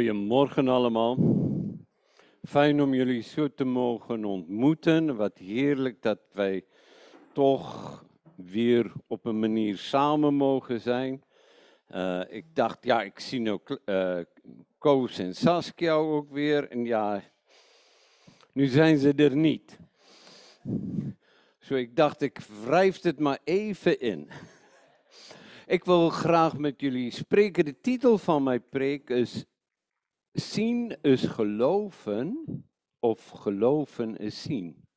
Goedemorgen allemaal. Fijn om jullie zo te mogen ontmoeten. Wat heerlijk dat wij toch weer op een manier samen mogen zijn. Uh, ik dacht, ja, ik zie nu uh, Koos en Saskia ook weer. En ja, nu zijn ze er niet. Zo, ik dacht, ik wrijf het maar even in. Ik wil graag met jullie spreken. De titel van mijn preek is Zien is geloven of geloven is zien.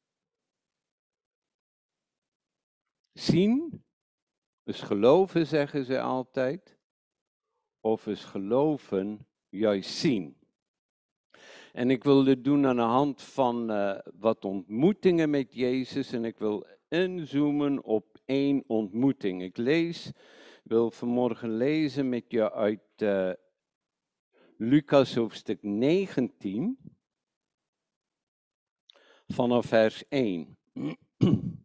Zien is geloven, zeggen ze altijd, of is geloven juist zien. En ik wil dit doen aan de hand van uh, wat ontmoetingen met Jezus en ik wil inzoomen op één ontmoeting. Ik lees, wil vanmorgen lezen met je uit uh, Lucas hoofdstuk 19, vanaf vers 1.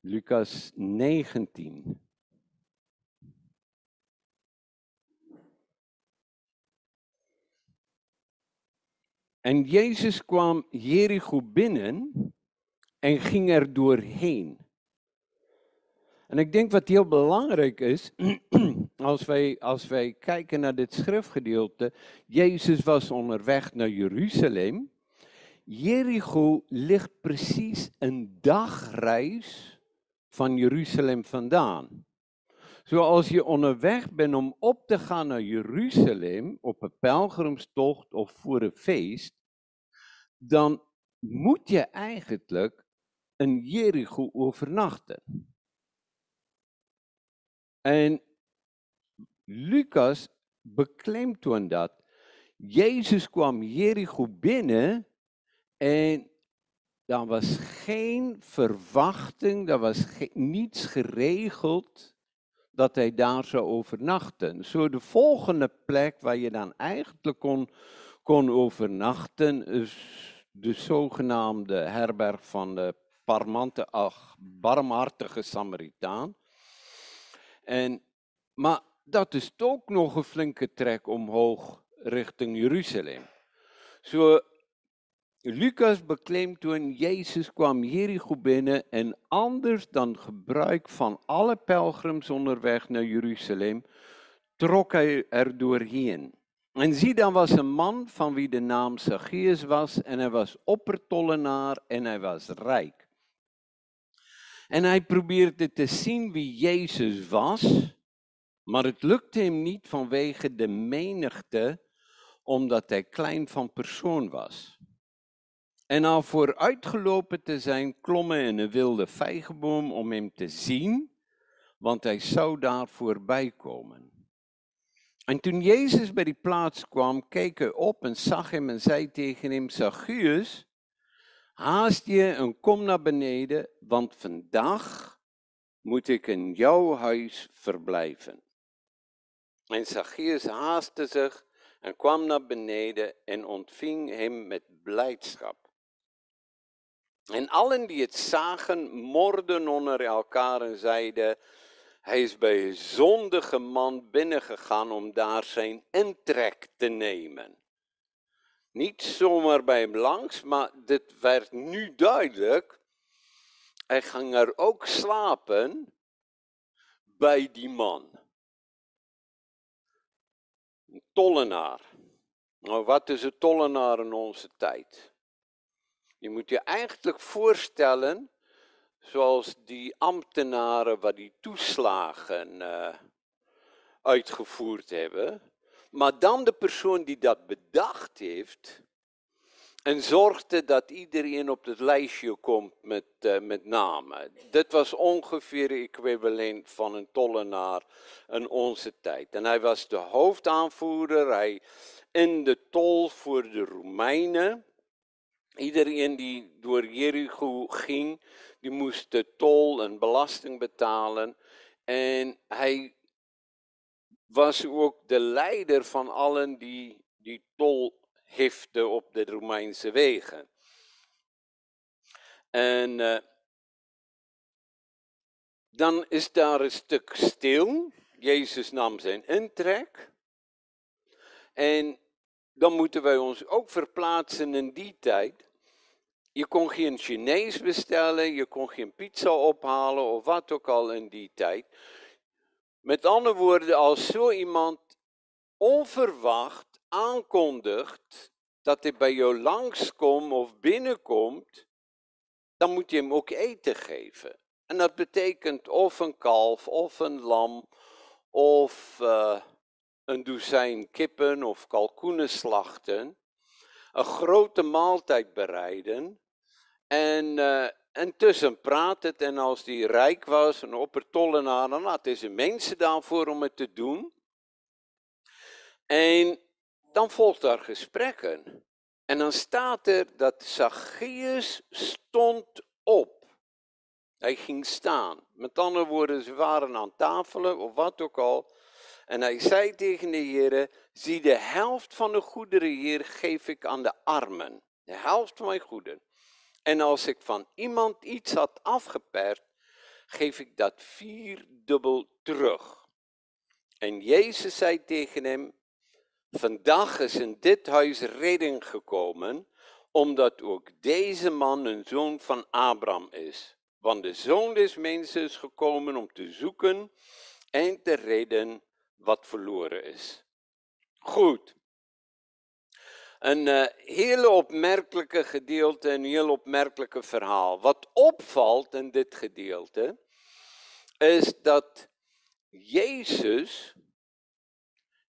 Lucas 19. En Jezus kwam Jericho binnen en ging er doorheen. En ik denk wat heel belangrijk is, als wij, als wij kijken naar dit schriftgedeelte, Jezus was onderweg naar Jeruzalem. Jericho ligt precies een dagreis van Jeruzalem vandaan. Zoals je onderweg bent om op te gaan naar Jeruzalem, op een pelgrimstocht of voor een feest, dan moet je eigenlijk een Jericho overnachten. En Lucas beklemt toen dat. Jezus kwam Jericho binnen en er was geen verwachting, er was niets geregeld dat hij daar zou overnachten. Zo de volgende plek waar je dan eigenlijk kon, kon overnachten is de zogenaamde herberg van de parmante, ach, barmhartige Samaritaan. En, maar dat is ook nog een flinke trek omhoog richting Jeruzalem. Zo, Lucas bekleemt toen Jezus kwam Jericho binnen en anders dan gebruik van alle pelgrims onderweg naar Jeruzalem, trok hij er doorheen. En zie, dan was een man van wie de naam Zacchaeus was en hij was oppertollenaar en hij was rijk. En hij probeerde te zien wie Jezus was, maar het lukte hem niet vanwege de menigte, omdat hij klein van persoon was. En al vooruitgelopen te zijn, klom hij in een wilde vijgenboom om hem te zien, want hij zou daar voorbij komen. En toen Jezus bij die plaats kwam, keek hij op en zag hem en zei tegen hem, Zacchaeus, haast je en kom naar beneden, want vandaag moet ik in jouw huis verblijven. En Zacchaeus haastte zich en kwam naar beneden en ontving hem met blijdschap. En allen die het zagen, morden onder elkaar en zeiden, hij is bij een zondige man binnengegaan om daar zijn intrek te nemen. Niet zomaar bij hem langs, maar dit werd nu duidelijk. Hij ging er ook slapen bij die man. Een tollenaar. Nou, wat is een tollenaar in onze tijd? Je moet je eigenlijk voorstellen, zoals die ambtenaren waar die toeslagen uh, uitgevoerd hebben, maar dan de persoon die dat bedacht heeft en zorgde dat iedereen op het lijstje komt met, uh, met namen. Dit was ongeveer equivalent van een tollenaar in onze tijd. En hij was de hoofdaanvoerder, hij in de tol voor de Romeinen. Iedereen die door Jericho ging, die moest de tol en belasting betalen. En hij was ook de leider van allen die die tol heften op de Romeinse wegen. En uh, dan is daar een stuk stil. Jezus nam zijn intrek. En dan moeten wij ons ook verplaatsen in die tijd. Je kon geen Chinees bestellen, je kon geen pizza ophalen of wat ook al in die tijd. Met andere woorden, als zo iemand onverwacht aankondigt dat hij bij jou langskomt of binnenkomt, dan moet je hem ook eten geven. En dat betekent of een kalf, of een lam, of uh, een dozijn kippen of kalkoenen slachten. Een grote maaltijd bereiden. En uh, intussen praat het, en als die rijk was, een oppertollenaar, dan had hij zijn mensen daarvoor om het te doen. En dan volgt daar gesprekken. En dan staat er dat Zacchaeus stond op. Hij ging staan. Met andere woorden, ze waren aan tafelen of wat ook al. En hij zei tegen de Heer, zie de helft van de goederen hier geef ik aan de armen. De helft van mijn goederen. En als ik van iemand iets had afgeperd, geef ik dat vierdubbel terug. En Jezus zei tegen hem, vandaag is in dit huis redding gekomen, omdat ook deze man een zoon van Abraham is. Want de zoon des mensen is gekomen om te zoeken en te redden wat verloren is. Goed. Een uh, hele opmerkelijke gedeelte, een heel opmerkelijke verhaal. Wat opvalt in dit gedeelte, is dat Jezus,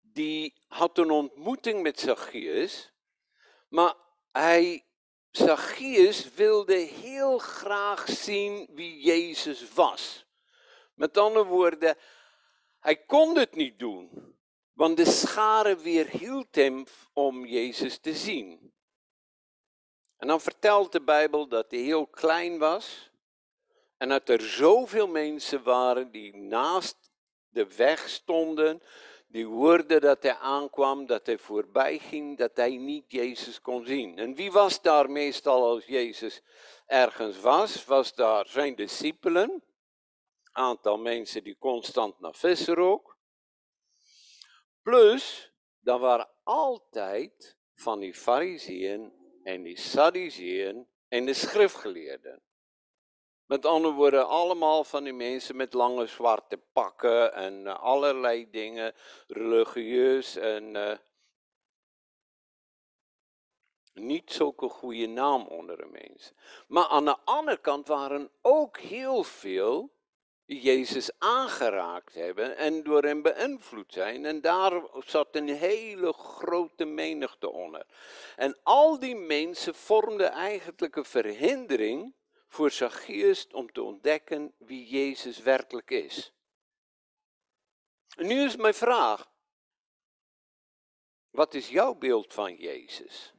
die had een ontmoeting met Zacchaeus, maar hij, Zacchaeus wilde heel graag zien wie Jezus was. Met andere woorden, hij kon het niet doen. Want de schare weerhield hem om Jezus te zien. En dan vertelt de Bijbel dat hij heel klein was. En dat er zoveel mensen waren die naast de weg stonden. Die hoorden dat hij aankwam, dat hij voorbij ging, dat hij niet Jezus kon zien. En wie was daar meestal als Jezus ergens was? Was daar zijn discipelen. Aantal mensen die constant naar vissen ook. Plus, dan waren altijd van die fariseeën en die sadduceeën en de schriftgeleerden. Met andere woorden, allemaal van die mensen met lange zwarte pakken en eh, allerlei dingen, religieus en uh, niet zulke goede naam onder de mensen. Maar aan de andere kant waren ook heel veel Jezus aangeraakt hebben en door hem beïnvloed zijn. En daar zat een hele grote menigte onder. En al die mensen vormden eigenlijk een verhindering voor Zacchaeus om te ontdekken wie Jezus werkelijk is. En nu is mijn vraag, wat is jouw beeld van Jezus?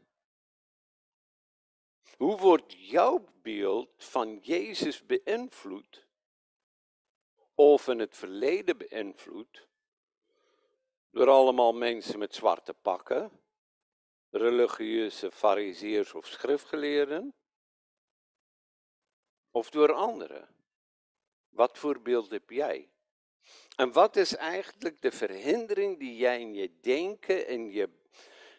Hoe wordt jouw beeld van Jezus beïnvloed of in het verleden beïnvloed door allemaal mensen met zwarte pakken, religieuze fariseërs of schriftgeleerden, of door anderen. Wat voor beeld heb jij? En wat is eigenlijk de verhindering die jij in je denken en je,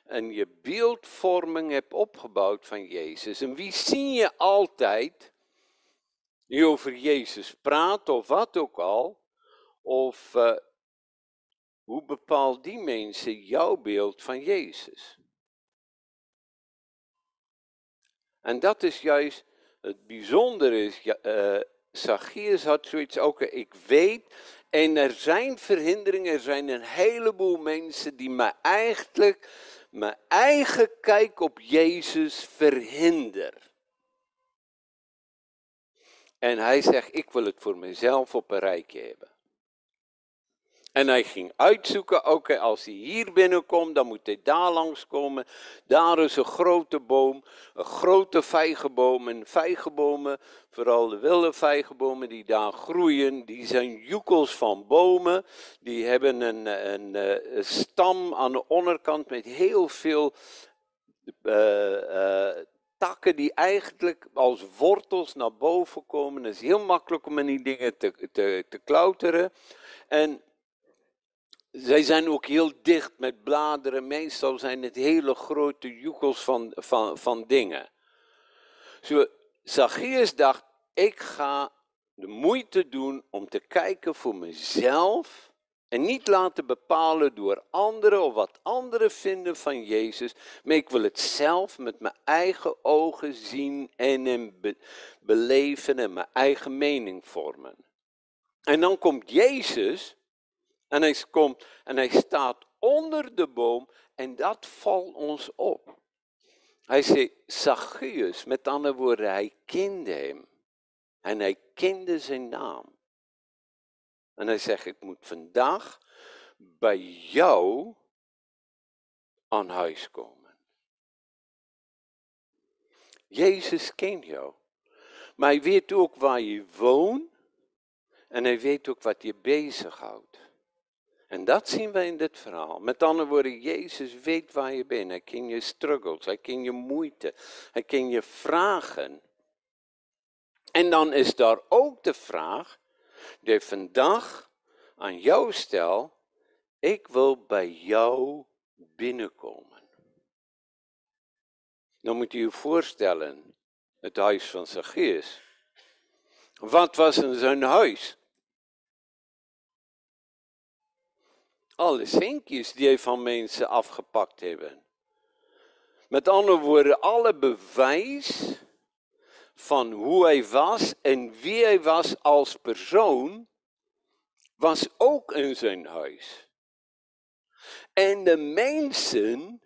en je beeldvorming hebt opgebouwd van Jezus? En wie zie je altijd die over Jezus praat of wat ook al, of uh, hoe bepaalt die mensen jouw beeld van Jezus? En dat is juist het bijzondere is, uh, Zacchaeus had zoiets ook, ik weet, en er zijn verhinderingen, er zijn een heleboel mensen die me eigenlijk mijn eigen kijk op Jezus verhinderen. En hij zegt, ik wil het voor mezelf op een rijtje hebben. En hij ging uitzoeken, oké, als hij hier binnenkomt, dan moet hij daar langskomen. Daar is een grote boom, een grote vijgenboom. En vijgenbomen, vooral de wilde vijgenbomen die daar groeien, die zijn joekels van bomen. Die hebben een, een, een stam aan de onderkant met heel veel uh, uh, takken die eigenlijk als wortels naar boven komen. Het is heel makkelijk om in die dingen te, te, te klauteren. En zij zijn ook heel dicht met bladeren. Meestal zijn het hele grote joekels van, van, van dingen. Zo, Zacchaeus dacht, ik ga de moeite doen om te kijken voor mezelf en niet laten bepalen door anderen of wat anderen vinden van Jezus. Maar ik wil het zelf met mijn eigen ogen zien en beleven en mijn eigen mening vormen. En dan komt Jezus en hij komt en hij staat onder de boom en dat valt ons op. Hij zei Zacchaeus, met andere woorden, hij kende hem. En hij kende zijn naam. En hij zegt, ik moet vandaag bij jou aan huis komen. Jezus kent jou. Maar hij weet ook waar je woont. En hij weet ook wat je bezighoudt. En dat zien we in dit verhaal. Met andere woorden, Jezus weet waar je bent. Hij kent je struggles, hij kent je moeite, hij kent je vragen. En dan is daar ook de vraag die vandaag aan jou stel. Ik wil bij jou binnenkomen. Dan moet je je voorstellen, het huis van Zacchaeus. Wat was in zijn huis? alle zinkjes die hij van mensen afgepakt hebben. Met andere woorden, alle bewijs van hoe hij was en wie hij was als persoon, was ook in zijn huis. En de mensen,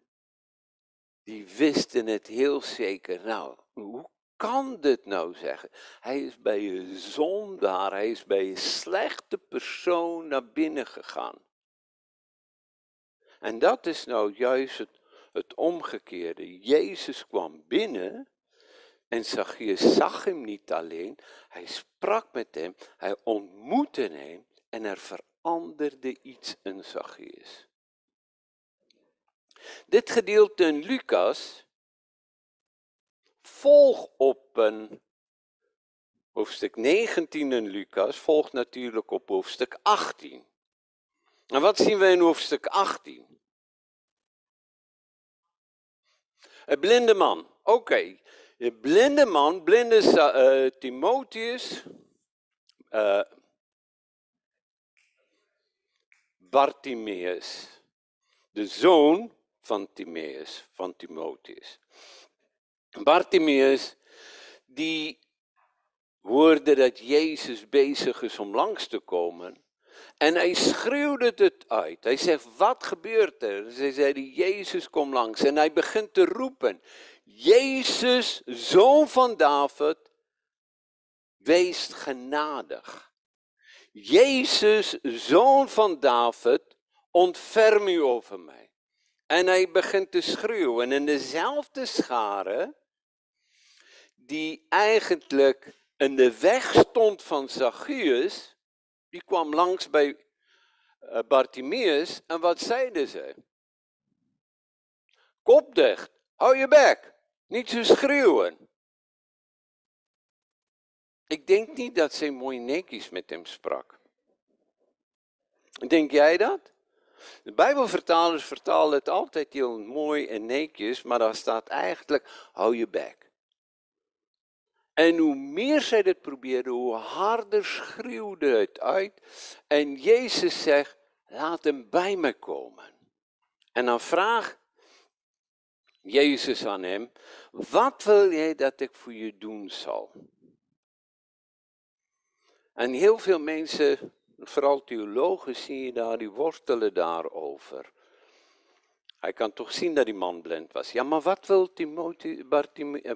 die wisten het heel zeker. Nou, hoe kan dit nou zeggen? Hij is bij een zondaar, hij is bij een slechte persoon naar binnen gegaan. En dat is nou juist het, het omgekeerde. Jezus kwam binnen en je zag hem niet alleen, hij sprak met hem, hij ontmoette hem en er veranderde iets in Zacchaeus. Dit gedeelte in Lucas volgt op een hoofdstuk 19 in Lucas, volgt natuurlijk op hoofdstuk 18. En wat zien we in hoofdstuk 18? Een blinde man. Oké. Een blinde man, blinde uh, Timotheus. Uh, Bartimaeus. De zoon van Timaeus, van Timotheus. Bartimaeus, die hoorde dat Jezus bezig is om langs te komen. En hij schreeuwde het uit. Hij zegt, wat gebeurt er? Ze zeiden, Jezus kom langs. En hij begint te roepen, Jezus, zoon van David, wees genadig. Jezus, zoon van David, ontferm u over mij. En hij begint te schreeuwen. En dezelfde schare, die eigenlijk in de weg stond van Zacchaeus, die kwam langs bij uh, Bartimaeus en wat zeiden ze? Kop dicht, hou je bek, niet zo schreeuwen. Ik denk niet dat ze mooi netjes met hem sprak. Denk jij dat? De Bijbelvertalers vertalen het altijd heel mooi en netjes, maar daar staat eigenlijk, hou je bek. En hoe meer zij dit probeerde, hoe harder schreeuwde het uit. En Jezus zegt, laat hem bij me komen. En dan vraagt Jezus aan hem, wat wil jij dat ik voor je doen zal? En heel veel mensen, vooral theologen, zie je daar, die wortelen daarover. Hij kan toch zien dat die man blind was. Ja, maar wat wil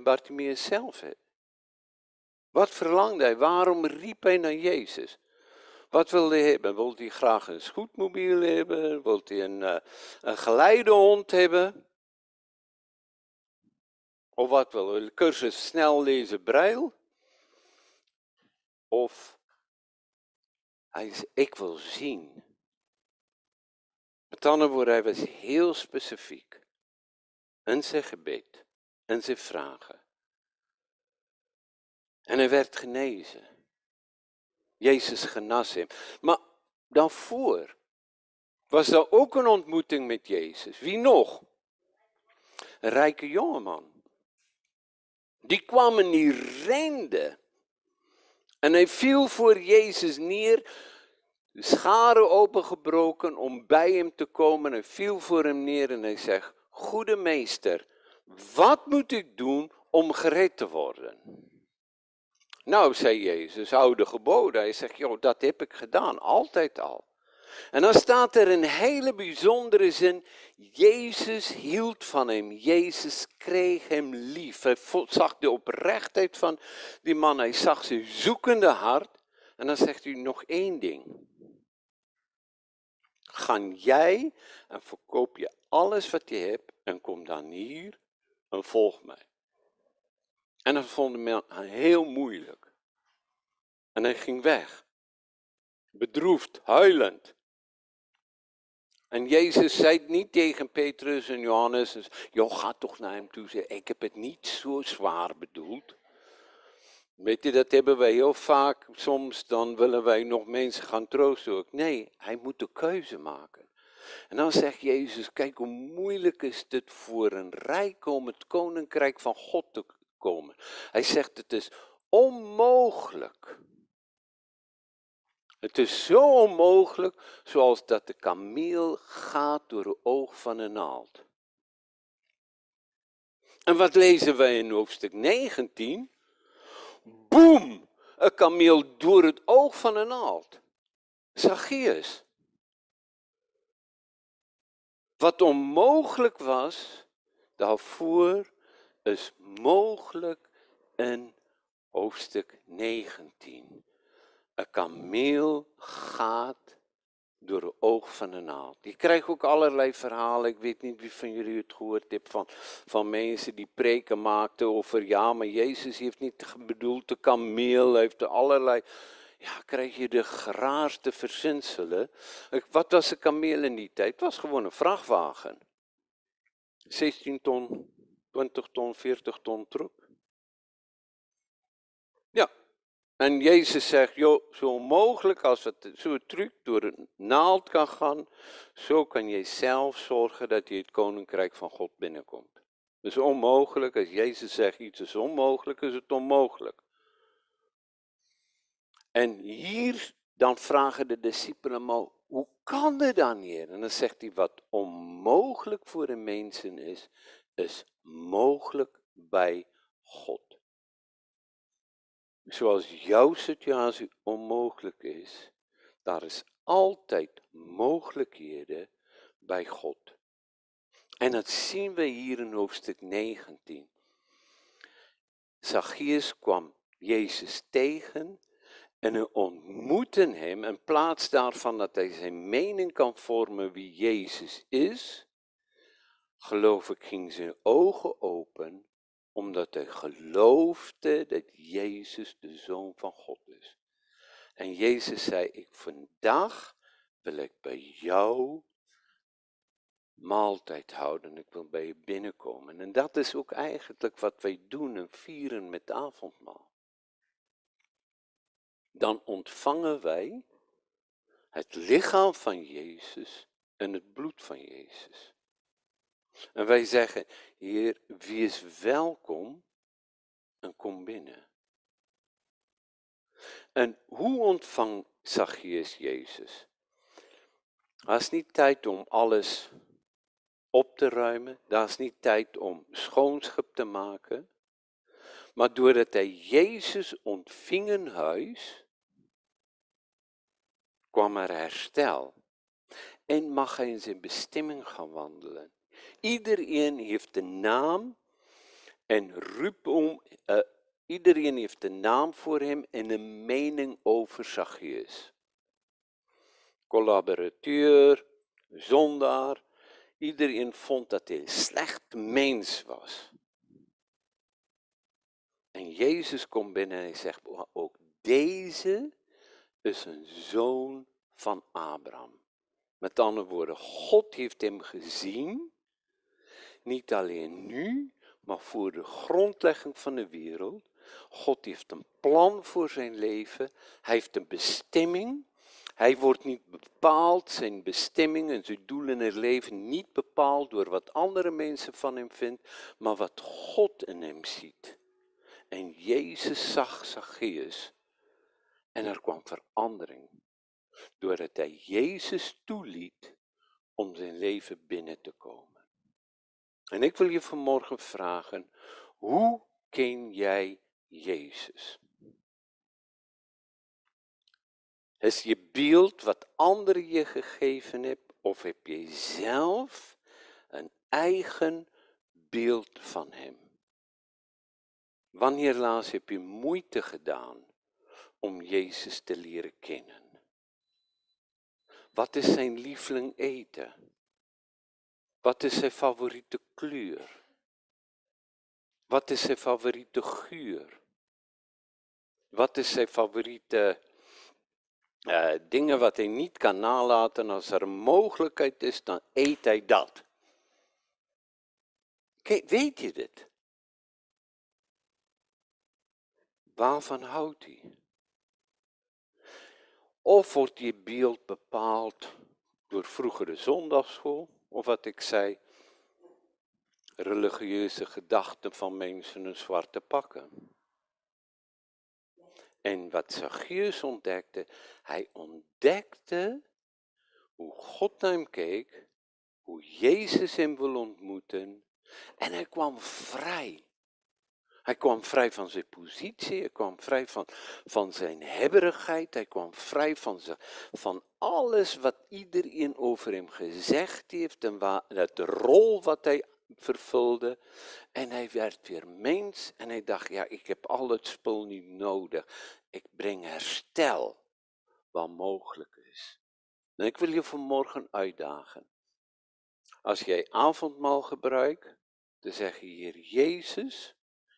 Bartimaeus zelf? Wat verlangde hij? Waarom riep hij naar Jezus? Wat wilde hij hebben? Wilde hij graag een scootmobiel hebben? Wilde hij een, uh, een geleidehond hebben? Of wat wil hij? Cursus snel lezen breil? Of hij zei, ik wil zien. Met andere woorden, hij was heel specifiek. En zijn gebed. En zijn vragen. En hij werd genezen. Jezus genas hem. Maar daarvoor was er ook een ontmoeting met Jezus. Wie nog? Een rijke jongeman. Die kwam en die rende. En hij viel voor Jezus neer, scharen opengebroken om bij hem te komen. Hij viel voor hem neer en hij zegt, goede meester, wat moet ik doen om gered te worden? Nou, zei Jezus, hou de geboden. Hij zegt, joh, dat heb ik gedaan, altijd al. En dan staat er een hele bijzondere zin. Jezus hield van hem. Jezus kreeg hem lief. Hij zag de oprechtheid van die man. Hij zag zijn zoekende hart. En dan zegt hij nog één ding. Ga jij en verkoop je alles wat je hebt en kom dan hier en volg mij. En dat vond man heel moeilijk. En hij ging weg. Bedroefd, huilend. En Jezus zei niet tegen Petrus en Johannes, joh, ga toch naar hem toe. Ik heb het niet zo zwaar bedoeld. Weet je, dat hebben wij heel vaak. Soms dan willen wij nog mensen gaan troosten. Nee, hij moet de keuze maken. En dan zegt Jezus, kijk hoe moeilijk is het voor een rijk om het koninkrijk van God te Hij zegt, het is onmogelijk het is zo onmogelijk zoals dat de kameel gaat door het oog van een naald. En wat lezen wij in hoofdstuk 19? Boem! Een kameel door het oog van een naald. Zacchaeus. Wat onmogelijk was, daarvoor is mogelijk in hoofdstuk 19. Een kameel gaat door het oog van een naald. Je krijgt ook allerlei verhalen. Ik weet niet wie van jullie het gehoord heeft van, van mensen die preken maakten over ja, maar Jezus heeft niet bedoeld de kameel, heeft allerlei. Ja, krijg je de graarste verzinselen. Wat was een kameel in die tijd? Het was gewoon een vrachtwagen. 16 ton, 20 ton, 40 ton truck. En Jezus zegt, zo mogelijk als het zo'n truc door een naald kan gaan, zo kan je zelf zorgen dat je het koninkrijk van God binnenkomt. Is onmogelijk, als Jezus zegt iets is onmogelijk, is het onmogelijk. En hier dan vragen de discipelen, maar hoe kan dit dan hier? En dan zegt hij, wat onmogelijk voor de mensen is, is mogelijk bij God zoals jouw situatie onmogelijk is, daar is altijd mogelijkheden bij God. En dat zien we hier in hoofdstuk 19. Zacchaeus kwam Jezus tegen en hij ontmoette hem. In plaats daarvan dat hij zijn mening kan vormen wie Jezus is, geloof ik, ging zijn ogen open omdat hij geloofde dat Jezus de Zoon van God is. En Jezus zei, ik vandaag wil ik bij jou maaltijd houden. Ik wil bij je binnenkomen. En dat is ook eigenlijk wat wij doen en vieren met avondmaal. Dan ontvangen wij het lichaam van Jezus en het bloed van Jezus. En wij zeggen, Heer, wie is welkom en kom binnen. En hoe ontvangt Zacchaeus Jezus? Het is niet tijd om alles op te ruimen. Dat is niet tijd om schoonschap te maken. Maar doordat hij Jezus ontving in huis, kwam er herstel. En mag hij in zijn bestemming gaan wandelen. Iedereen heeft een naam en roep om, uh, iedereen heeft een naam voor hem en een mening over Zacchaeus. Collaborateur, zondaar, iedereen vond dat hij een slecht mens was. En Jezus komt binnen en hij zegt, ook deze is een zoon van Abraham. Met andere woorden, God heeft hem gezien niet alleen nu, maar voor de grondlegging van de wereld. God heeft een plan voor zijn leven. Hij heeft een bestemming. Hij wordt niet bepaald, zijn bestemming en zijn doel in het leven niet bepaald door wat andere mensen van hem vinden, maar wat God in hem ziet. En Jezus zag Zacchaeus en er kwam verandering. Doordat hij Jezus toeliet om zijn leven binnen te komen. En ik wil je vanmorgen vragen, hoe ken jij Jezus? Is je beeld wat anderen je gegeven hebben, of heb je zelf een eigen beeld van Hem? Wanneer laatst heb je moeite gedaan om Jezus te leren kennen? Wat is zijn lieveling eten? Wat is zijn favoriete kleur? Wat is zijn favoriete geur? Wat is zijn favoriete uh, dingen wat hij niet kan nalaten? Als er een mogelijkheid is, dan eet hij dat. Weet je dit? Waarvan houdt hij? Of wordt je beeld bepaald door vroegere zondagschool, of wat ik zei, religieuze gedachten van mensen in zwarte pakken. En wat Zacchaeus ontdekte, hij ontdekte hoe God naar hem keek, hoe Jezus hem wil ontmoeten, en hij kwam vrij. Hij kwam vrij van zijn positie, hij kwam vrij van, van zijn hebberigheid, hij kwam vrij van, zijn, van alles wat iedereen over hem gezegd heeft en waar, de rol wat hij vervulde. En hij werd weer mens en hij dacht, ja, ik heb al het spul niet nodig. Ik breng herstel wat mogelijk is. En ik wil je vanmorgen uitdagen. Als jij avondmaal gebruikt, dan zeg je, Heer Jezus,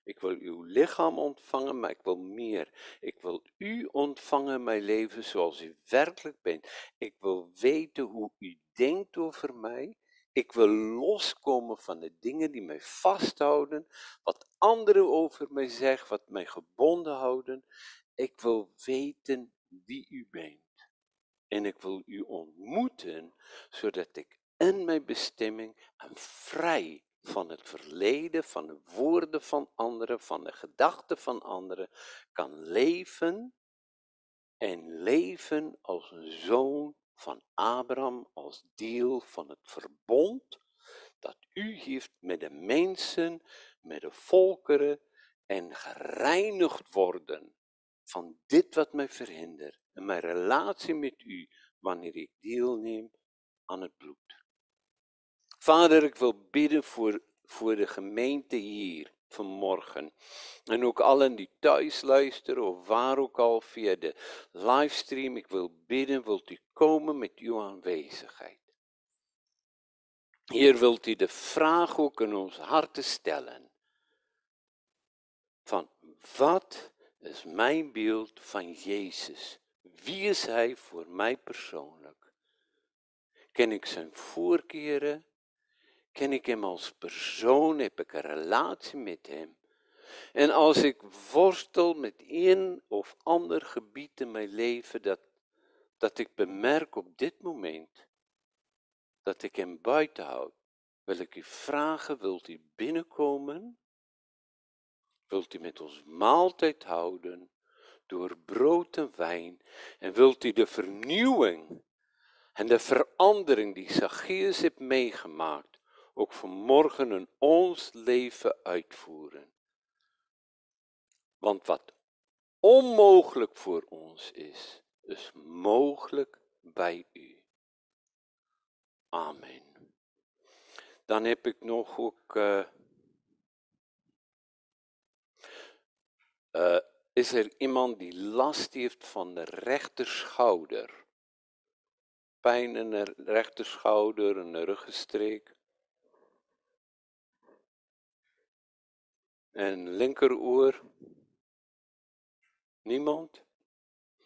ik wil uw lichaam ontvangen, maar ik wil meer. Ik wil u ontvangen, mijn leven zoals u werkelijk bent. Ik wil weten hoe u denkt over mij. Ik wil loskomen van de dingen die mij vasthouden, wat anderen over mij zeggen, wat mij gebonden houden. Ik wil weten wie u bent. En ik wil u ontmoeten, zodat ik in mijn bestemming en vrij van het verleden, van de woorden van anderen, van de gedachten van anderen, kan leven en leven als een zoon van Abraham, als deel van het verbond dat u heeft met de mensen, met de volkeren en gereinigd worden van dit wat mij verhindert en mijn relatie met u wanneer ik deelneem aan het bloed. Vader, ik wil bidden voor, voor de gemeente hier vanmorgen. En ook allen die thuis luisteren of waar ook al via de livestream. Ik wil bidden, wilt u komen met uw aanwezigheid. Hier wilt u de vraag ook in ons harten stellen. Van wat is mijn beeld van Jezus? Wie is Hij voor mij persoonlijk? Ken ik zijn voorkeren? Ken ik hem als persoon? Heb ik een relatie met hem? En als ik worstel met een of ander gebied in mijn leven, dat, dat ik bemerk op dit moment dat ik hem buiten houd, wil ik u vragen, wilt u binnenkomen? Wilt u met ons maaltijd houden door brood en wijn? En wilt u de vernieuwing en de verandering die Zacchaeus heeft meegemaakt, ook vanmorgen in ons leven uitvoeren. Want wat onmogelijk voor ons is, is mogelijk bij u. Amen. Dan heb ik nog ook. Uh, uh, is er iemand die last heeft van de rechterschouder? Pijn in de rechterschouder, een ruggenstreek? En linkeroor? Niemand?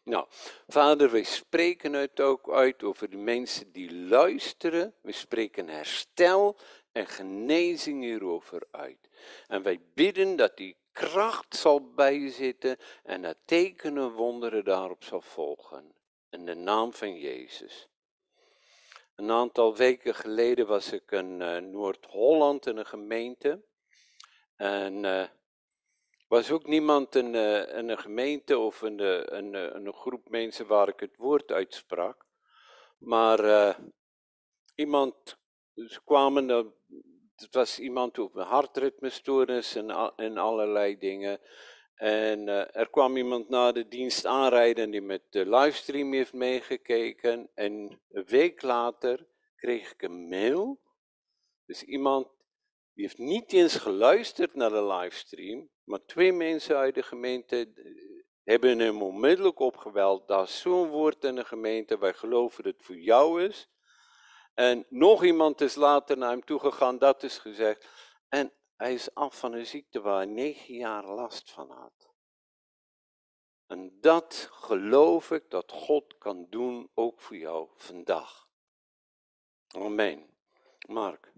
Nou, vader, wij spreken het ook uit over de mensen die luisteren. We spreken herstel en genezing hierover uit. En wij bidden dat die kracht zal bijzitten en dat tekenen wonderen daarop zal volgen. In de naam van Jezus. Een aantal weken geleden was ik in uh, Noord-Holland in een gemeente. En uh, was ook niemand in, in, een gemeente of in, een groep mensen waar ik het woord uitsprak. Maar iemand, ze kwamen, het was iemand op een hartritmestoornis en, en allerlei dingen. En er kwam iemand na de dienst aanrijden die met de livestream heeft meegekeken. En een week later kreeg ik een mail. Dus iemand die heeft niet eens geluisterd naar de livestream. Maar twee mensen uit de gemeente eh, hebben hem onmiddellijk opgeweld. Daar is zo'n woord in de gemeente. Wij geloven dat het voor jou is. En nog iemand is later naar hem toegegaan, dat is gezegd. En hij is af van een ziekte waar hij negen jaar last van had. En dat geloof ik dat God kan doen ook voor jou vandaag. Amen. Mark.